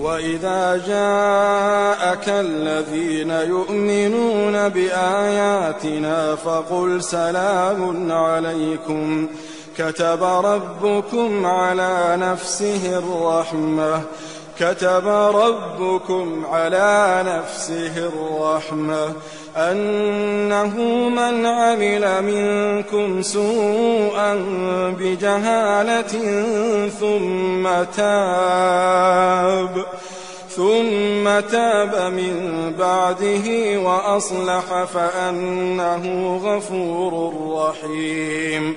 وإذا جاءك الذين يؤمنون بآياتنا فقل سلام عليكم. كتب ربكم على نفسه الرحمة. كتب ربكم على نفسه الرحمة. أنه من عمل منكم سوءا بجهالة ثم تاب ثم تاب من بعده وأصلح فأنه غفور رحيم.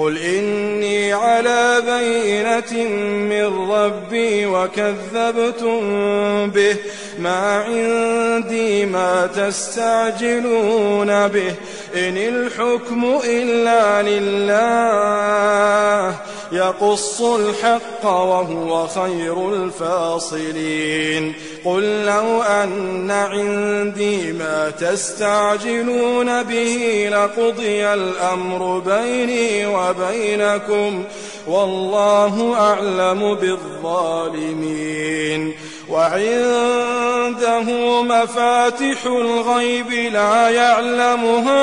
قل إني على بينة من ربي وكذبتم به ما عندي ما تستعجلون به إن الحكم إلا لله يقص الحق وهو خير الفاصلين. قل لو أن عندي ما تستعجلون به لقضي الأمر بيني وبينكم والله أعلم بالظالمين. وعنده مفاتح الغيب لا يعلمها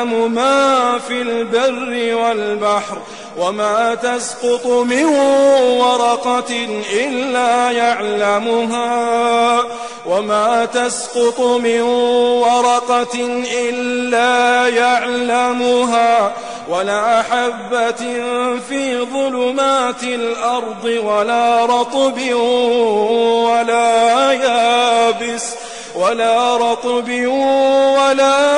ويعلم ما في البر والبحر وما تسقط من ورقة إلا يعلمها وما تسقط من ورقة إلا يعلمها ولا حبة في ظلمات الأرض ولا رطب ولا يابس ولا رطب ولا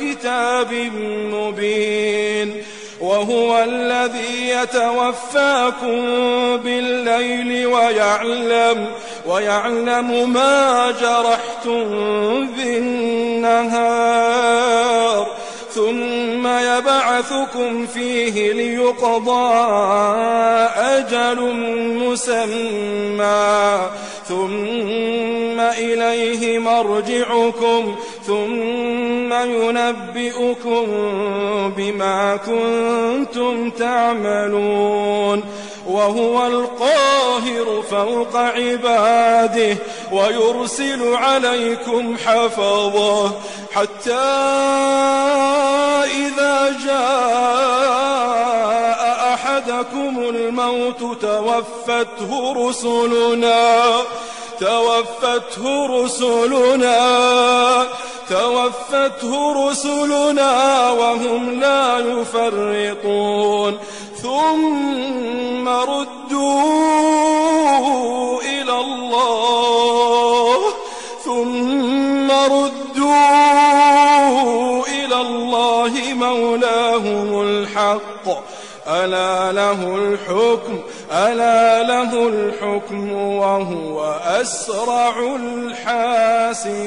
كتاب مبين وهو الذي يتوفاكم بالليل ويعلم ويعلم ما جرحتم بالنهار ثم يبعثكم فيه ليقضى أجل مسمى ثم إليه مرجعكم ثم ينبئكم بما كنتم تعملون وهو القاهر فوق عباده ويرسل عليكم حفظه حتى إذا جاء أحدكم الموت توفته رسلنا توفته رسلنا توفته رسلنا وهم لا يفرطون. ثم ردوا إلى الله. ثم ردوا إلى الله مولاهم الحق. ألا له الحكم ألا له الحكم وهو أسرع الحاسبين.